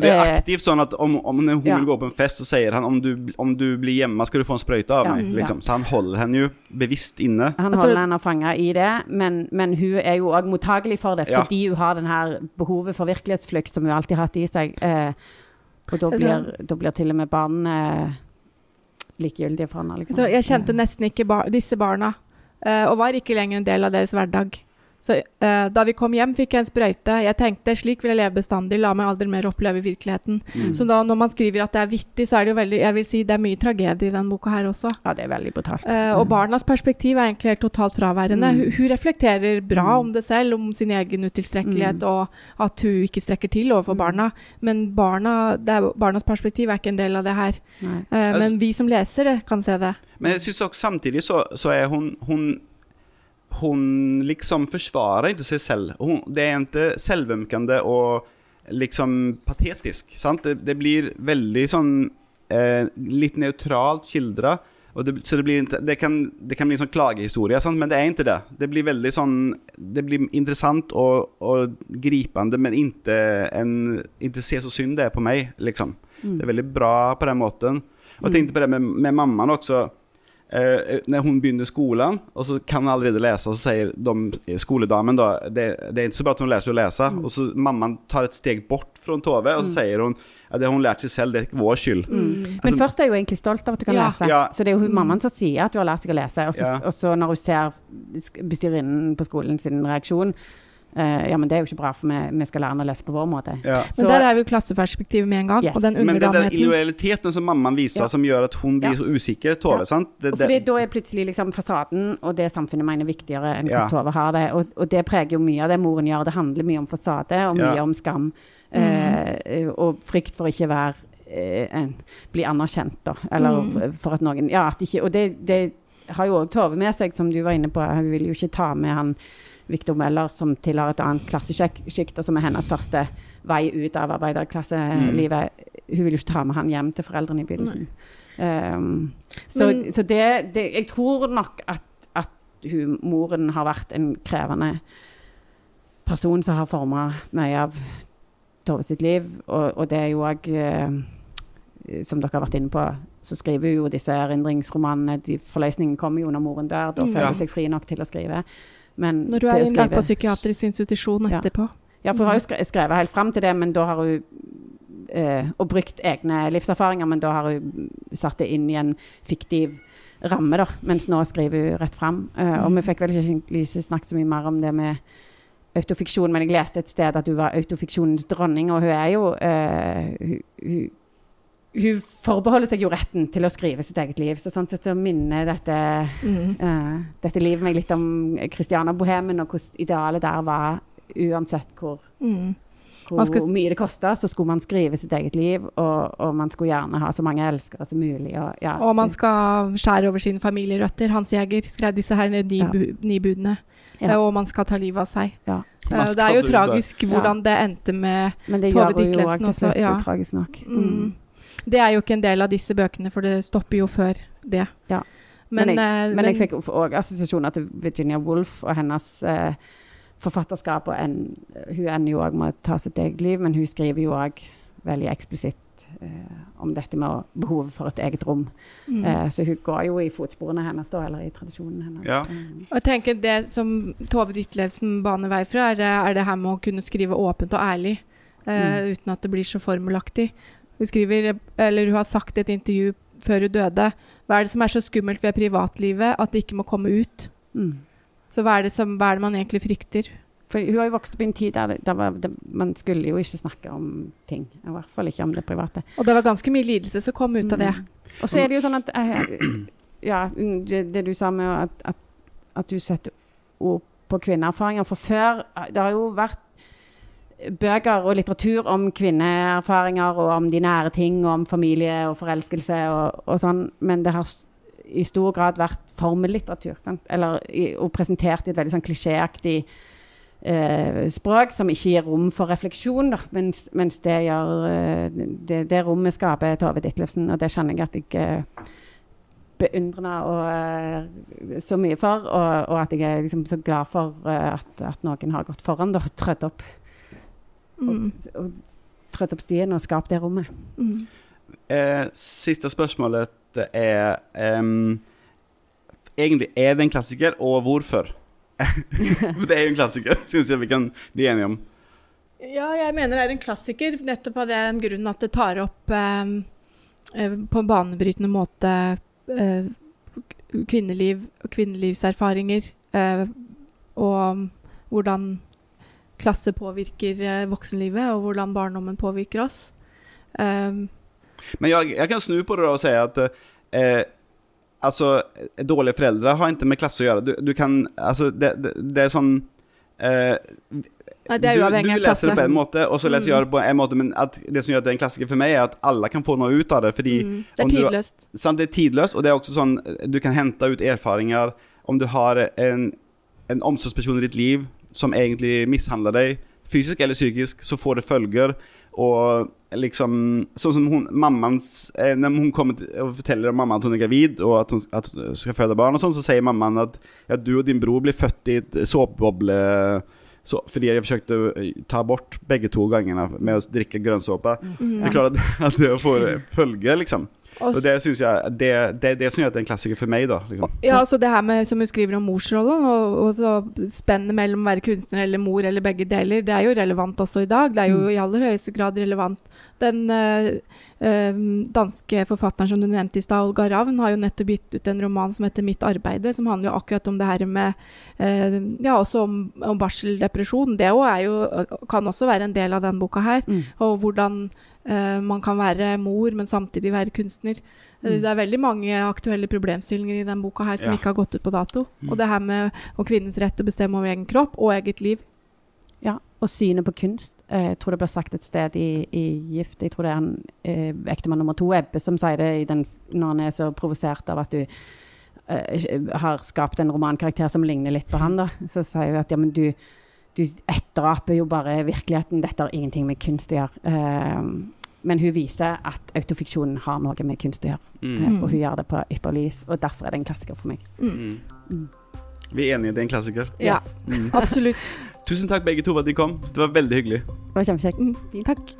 det er aktivt sånn at om, om hun ja. vil gå på en fest, så sier han om du, om du blir hjemme, skal du få en sprøyte av Ja, meg. ja. Liksom. Så han holder henne jo bevisst inne. Han Altså- holder henne fanga i det, men, men hun er jo òg mottagelig for det, Ja. fordi hun har den her behovet for virkelighetsflukt som hun alltid har hatt i seg. Eh, og da Altså- blir, da blir til og med barn eh, likegyldige for henne. Liksom. Så jeg kjente nesten ikke bar disse barna, eh, og var ikke lenger en del av deres hverdag. Så eh, da vi kom hjem, fikk jeg en sprøyte. Jeg tenkte slik vil jeg leve bestandig, la meg aldri mer oppleve virkeligheten. Mm. Så da når man skriver at det er vittig, så er det jo veldig Jeg vil si det er mye tragedie i den boka her også. Ja, det er veldig brutalt. Eh, og Mm. barnas perspektiv er egentlig helt totalt fraværende. Mm. Hun, hun reflekterer bra Mm. om det selv, om sin egen utilstrekkelighet, Mm. og at hun ikke strekker til overfor Mm. barna. Men barna, det er, barnas perspektiv er ikke en del av det her. Eh, Altså- men vi som lesere kan se det. Men jeg syns også samtidig så, så er hun, hun Hun liksom forsvarer ikke seg selv. Hun, det er ikke selvømkende og liksom patetisk. Sant? Det, det blir veldig sånn eh, litt nøytralt skildra. Det, så det, blir, det, kan, det kan bli en sånn klagehistorie, sant? men det er ikke det. Det blir veldig sånn Det blir interessant og, og gripende, men ikke, en, ikke se så synd det er på meg, liksom. Mm. Det er veldig bra på den måten. Og jeg tenkte på det med, med mammaen også. Eh, når hun begynner skolen, og så kan hun allerede lese, så sier de, skoledamen da det, det er ikke så bra at hun lærer seg å lese. Mm. Og så mammaen tar et steg bort fra Tove, og så sier hun at det har hun lært seg selv, det er ikke vår skyld. Mm. Altså- Men først er hun egentlig stolt av at du kan Ja. lese. Ja. Så det er jo hun Mm. mammaen som sier at du har lært seg å lese. Og så, Ja. og så når hun ser bestyrerinnen på skolen sin reaksjon eh, Ja, men det er jo ikke bra, for vi, vi skal lære henne å lese på vår måte. Ja. Men Så- der er jo klasseperspektivet med en gang. Yes. Og den Men det er den illojaliteten som mammaen viser, Ja. som gjør at hun blir Ja. så usikker, Tove. Ja. sant? Det, Og fordi da er plutselig liksom fasaden og det samfunnet mener viktigere enn Ja. hvordan Tove har det. Og, og det preger jo mye av det moren gjør. Det handler mye om fasade og mye Ja. om skam. Mm. Uh, og frykt for ikke være uh, bli anerkjent, da. Eller Mm. for at noen Ja, at ikke Og det, det har jo òg Tove med seg, som du var inne på. Hun vil jo ikke ta med han Victor Meller, som tilhører et annet klassesjikt, og som er hennes første vei ut av arbeiderklasselivet. Hun vil jo ikke ta med han hjem til foreldrene i begynnelsen. Um, så Men- så det, det Jeg tror nok at, at hun, moren har vært en krevende person som har forma mye av Tove sitt liv. Og, og det er jo òg som dere har vært inne på, så skriver hun jo disse erindringsromanene. De, forløsningen kommer jo når moren dør. Da føler føler Ja. hun seg fri nok til å skrive. Men Når du er innlagt på psykiatrisk institusjon etterpå. Ja, for hun har jo skrevet helt fram til det, men da har hun eh, Og brukt egne livserfaringer, men da har hun satt det inn i en fiktiv ramme, da. Mens nå skriver hun rett fram. Eh, og vi fikk vel ikke snakket så mye mer om det med autofiksjon, men jeg leste et sted at hun var autofiksjonens dronning, og hun er jo eh, hun, hun, hun forbeholder seg jo retten til å skrive sitt eget liv. Så sånn sett så minner dette Mm. uh, dette livet meg litt om Christiana Bohemen, og hvordan idealet der var uansett hvor Mm. hvor skulle, mye det kosta, så skulle man skrive sitt eget liv, og, og man skulle gjerne ha så mange elskere som mulig. Og, ja, Og man skal skjære over sine familierøtter. Hans Jæger skrev disse her nibu nibudene. Ja. Eh, Og man skal ta livet av seg. Ja. Eh, Det er jo tragisk hvordan det endte med Men det gjør jo Ditlevsen òg til også, slutt, ja. tragisk nok. mm. Det er jo ikke en del av disse bøkene, for det stopper jo før det. Ja. Men, Men eh, Men jeg fikk òg assosiasjoner til Virginia Woolf og hennes eh, forfatterskap. Og en, hun ender jo òg med å ta sitt eget liv, men hun skriver jo òg veldig eksplisitt eh, om dette med behovet for et eget rom. mm. Eh, så hun går jo i fotsporene hennes, da, eller i tradisjonen hennes. Ja. Mm. Og jeg tenker Det som Tove Ditlevsen baner vei fra, er, er det her med å kunne skrive åpent og ærlig. eh, Uten at det blir så formelaktig. Hun skriver, eller hun har sagt i et intervju før hun døde Hva er det som er så skummelt ved privatlivet at det ikke må komme ut? Mm. Så hva er det, som, hva er det man egentlig frykter? For hun har jo vokst opp i en tid der, der var, det, man skulle jo ikke snakke om ting. I hvert fall ikke om det private. Og det var ganske mye lidelse som kom ut av det. Mm. Og så er det jo sånn at eh, Ja, det, det du sa med at, at, at du setter ord på kvinneerfaringer. For før Det har jo vært bøker og litteratur om kvinneerfaringer og om de nære ting, og om familie og forelskelse og, og sånn, men det har i stor grad vært formellitteratur. Eller, og presentert i et veldig sånn klisjéaktig eh, språk som ikke gir rom for refleksjon, da, mens, mens det gjør eh, det, det rommet skaper Tove Ditlevsen, og det kjenner jeg at jeg eh, beundrende og uh, så mye for, og, og at jeg er liksom så glad for uh, at, at noen har gått foran og trødd opp, Mm. og, og trødd opp stien og skapt det rommet. Mm. Eh, siste spørsmålet er em, Egentlig, er det en klassiker, og hvorfor? For *laughs* det er jo en klassiker, syns jeg vi kan bli enige om. Ja, jeg mener det er en klassiker, nettopp av den grunnen at det tar opp eh, eh, på en banebrytende måte eh, kvinneliv og kvinnelivserfaringer. Eh, og hvordan klasse påvirker eh, voksenlivet, og hvordan barndommen påvirker oss. Um, Men jeg, jeg kan snu på det da og si at eh, altså, dårlige foreldre har ikke med klasse å gjøre. Du, du kan Altså, det, det, det er sånn eh, ja, det er du, du leser det på en måte, og så leser Mm. jeg det på en måte, men det som gjør at det er en klassiker for meg, er at alle kan få noe ut av det. fordi mm, det er er du- tidløst. sant, Det er tidløst, og det er også sånn du kan hente ut erfaringer om du har en, en omsorgsperson i ditt liv som egentlig mishandler deg, fysisk eller psykisk, så får det følger. Og liksom Sånn som hun, mammans eh, Når hun kommer til, og forteller mamma at hun er gravid, og at hun, at hun skal føde barn, og sånn, så sier mammaen at ja, du og din bror blir født i et såpeboble så, fordi jeg forsøkte å ta bort begge to gangene med å drikke grønnsåpe. Mm. Det er klart at, *laughs* at det får følge, liksom. Og det synes jeg Det, det er det som gjør at det er en klassiker for meg, da. Liksom. Ja, altså det her med, som hun skriver om morsrollen, og, og så spennet mellom å være kunstner eller mor eller begge deler, det er jo relevant også i dag. Det er jo i aller høyeste grad relevant. Den øh, danske forfatteren som du nevnte i stad, Olga Ravn, har jo nettopp gitt ut en roman som heter 'Mitt arbeide', som handler jo akkurat om det her med øh, Ja, også om, om barseldepresjon. Det er jo, kan også være en del av den boka her. Mm. Og hvordan man kan være mor, men samtidig være kunstner. Eh, Mm. Det er veldig mange aktuelle problemstillinger i den boka her som Ja. ikke har gått ut på dato. Mm. Og det her med og kvinnens rett til å bestemme over egen kropp og eget liv. Ja, og synet på kunst. Eh, Jeg tror det ble sagt et sted i, i Gift. Jeg tror det er en eh, ektemann nummer to, Ebbe, som sier det i den, når han er så provosert av at du eh, har skapt en romankarakter som ligner litt på *laughs* han. da. Så sier hun at ja, men du, du etteraper jo bare virkeligheten. Dette har ingenting med kunst å gjøre. Eh, men hun viser at autofiksjonen har noe med kunst å gjøre. Mm. Eh, og hun gjør det på ypperlig vis. Og derfor er det en klassiker for meg. Mm. Mm. Vi er enige, det er en klassiker. Ja, Yes. Mm. absolutt. Tusen takk begge to for at de kom. Det var veldig hyggelig. Det var kjempekjekt. Mm. Takk.